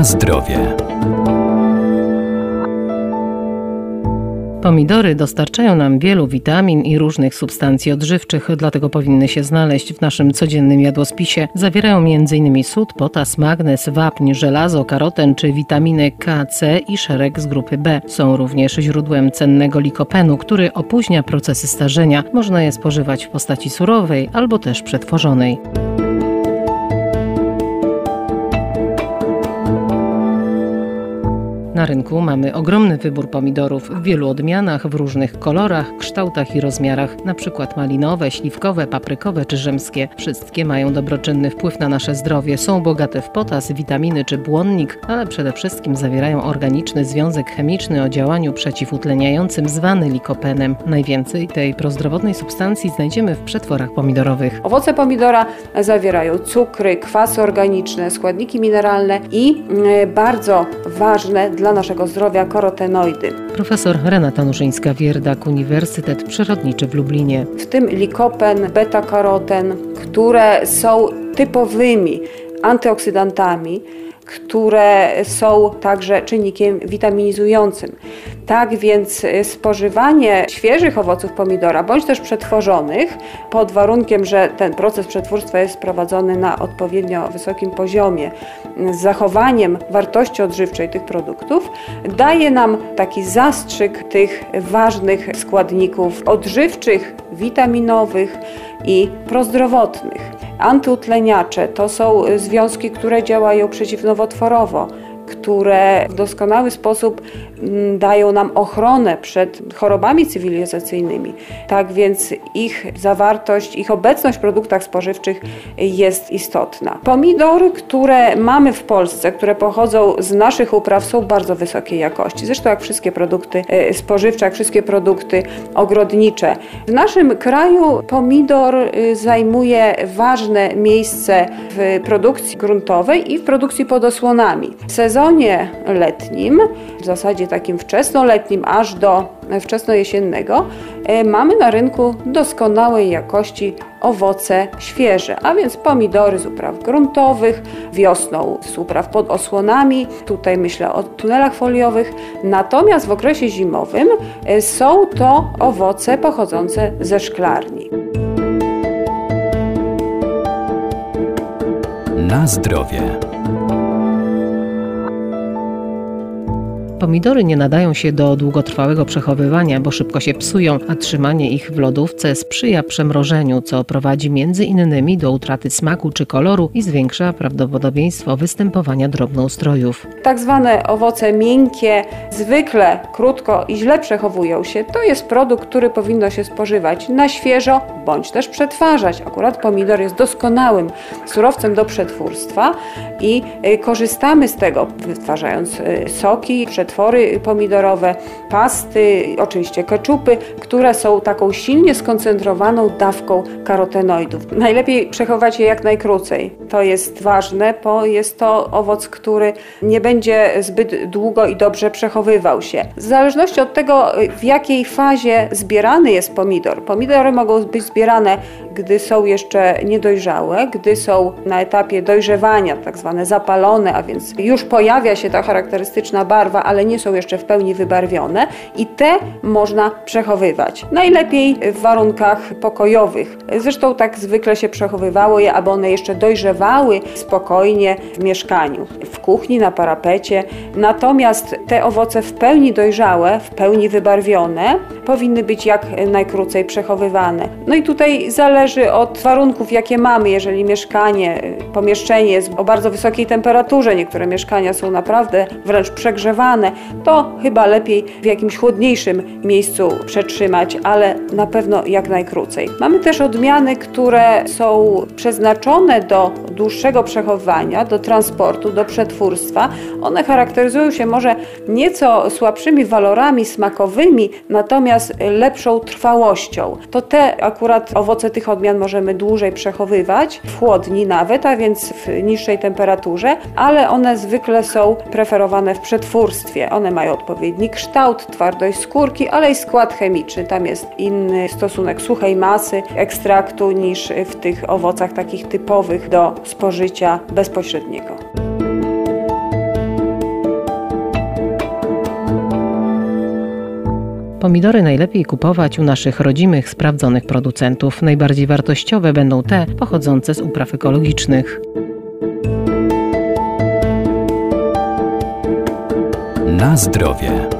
Na zdrowie. Pomidory dostarczają nam wielu witamin i różnych substancji odżywczych, dlatego powinny się znaleźć w naszym codziennym jadłospisie. Zawierają m.in. sód, potas, magnez, wapń, żelazo, karoten czy witaminy K, C i szereg z grupy B. Są również źródłem cennego likopenu, który opóźnia procesy starzenia. Można je spożywać w postaci surowej albo też przetworzonej. Na rynku mamy ogromny wybór pomidorów w wielu odmianach, w różnych kolorach, kształtach i rozmiarach, przykład malinowe, śliwkowe, paprykowe czy rzymskie. Wszystkie mają dobroczynny wpływ na nasze zdrowie, są bogate w potas, witaminy czy błonnik, ale przede wszystkim zawierają organiczny związek chemiczny o działaniu przeciwutleniającym zwany likopenem. Najwięcej tej prozdrowotnej substancji znajdziemy w przetworach pomidorowych. Owoce pomidora zawierają cukry, kwasy organiczne, składniki mineralne i mm, bardzo ważne dla naszego zdrowia korotenoidy. Profesor Renata Nuszyńska-Wierdak, Uniwersytet Przyrodniczy w Lublinie. W tym likopen, beta-karoten, które są typowymi antyoksydantami, które są także czynnikiem witaminizującym. Tak więc spożywanie świeżych owoców pomidora, bądź też przetworzonych, pod warunkiem, że ten proces przetwórstwa jest prowadzony na odpowiednio wysokim poziomie, z zachowaniem wartości odżywczej tych produktów, daje nam taki zastrzyk tych ważnych składników odżywczych, witaminowych i prozdrowotnych. Antyutleniacze. To są związki, które działają przeciwnowotworowo które w doskonały sposób mm, dają nam ochronę przed chorobami cywilizacyjnymi. Tak więc ich zawartość, ich obecność w produktach spożywczych jest istotna. Pomidory, które mamy w Polsce, które pochodzą z naszych upraw, są bardzo wysokiej jakości. Zresztą jak wszystkie produkty e, spożywcze, jak wszystkie produkty ogrodnicze. W naszym kraju pomidor e, zajmuje ważne miejsce w produkcji gruntowej i w produkcji pod osłonami. Sezon sezonie letnim, w zasadzie takim wczesnoletnim, aż do wczesnojesiennego, e, mamy na rynku doskonałej jakości owoce świeże, a więc pomidory z upraw gruntowych, wiosną z upraw pod osłonami, tutaj myślę o tunelach foliowych, natomiast w okresie zimowym e, są to owoce pochodzące ze szklarni. Na zdrowie. Pomidory nie nadają się do długotrwałego przechowywania, bo szybko się psują, a trzymanie ich w lodówce sprzyja przemrożeniu, co prowadzi między innymi do utraty smaku czy koloru i zwiększa prawdopodobieństwo występowania drobnoustrojów. Tak zwane owoce miękkie zwykle krótko i źle przechowują się. To jest produkt, który powinno się spożywać na świeżo bądź też przetwarzać. Akurat pomidor jest doskonałym surowcem do przetwórstwa i y, korzystamy z tego wytwarzając y, soki, przetwarzając przetwory pomidorowe, pasty, oczywiście keczupy, które są taką silnie skoncentrowaną dawką karotenoidów. Najlepiej przechować je jak najkrócej. To jest ważne, bo jest to owoc, który nie będzie zbyt długo i dobrze przechowywał się. W zależności od tego, w jakiej fazie zbierany jest pomidor. Pomidory mogą być zbierane, gdy są jeszcze niedojrzałe, gdy są na etapie dojrzewania, tak zwane zapalone, a więc już pojawia się ta charakterystyczna barwa, ale nie są jeszcze w pełni wybarwione i te można przechowywać. Najlepiej w warunkach pokojowych. Zresztą tak zwykle się przechowywało je, aby one jeszcze dojrzewały spokojnie w mieszkaniu, w kuchni, na parapecie. Natomiast te owoce w pełni dojrzałe, w pełni wybarwione powinny być jak najkrócej przechowywane. No i tutaj zależy od warunków, jakie mamy. Jeżeli mieszkanie, pomieszczenie jest o bardzo wysokiej temperaturze, niektóre mieszkania są naprawdę wręcz przegrzewane, to chyba lepiej w jakimś chłodniejszym miejscu przetrzymać, ale na pewno jak najkrócej. Mamy też odmiany, które są przeznaczone do dłuższego przechowywania, do transportu, do przetwórstwa. One charakteryzują się może nieco słabszymi walorami smakowymi, natomiast lepszą trwałością. To te akurat owoce tych odmian możemy dłużej przechowywać, w chłodni nawet, a więc w niższej temperaturze, ale one zwykle są preferowane w przetwórstwie. One mają odpowiedni kształt, twardość skórki, ale i skład chemiczny. Tam jest inny stosunek suchej masy ekstraktu niż w tych owocach takich typowych do spożycia bezpośredniego. Pomidory najlepiej kupować u naszych rodzimych, sprawdzonych producentów. Najbardziej wartościowe będą te pochodzące z upraw ekologicznych. Na zdrowie.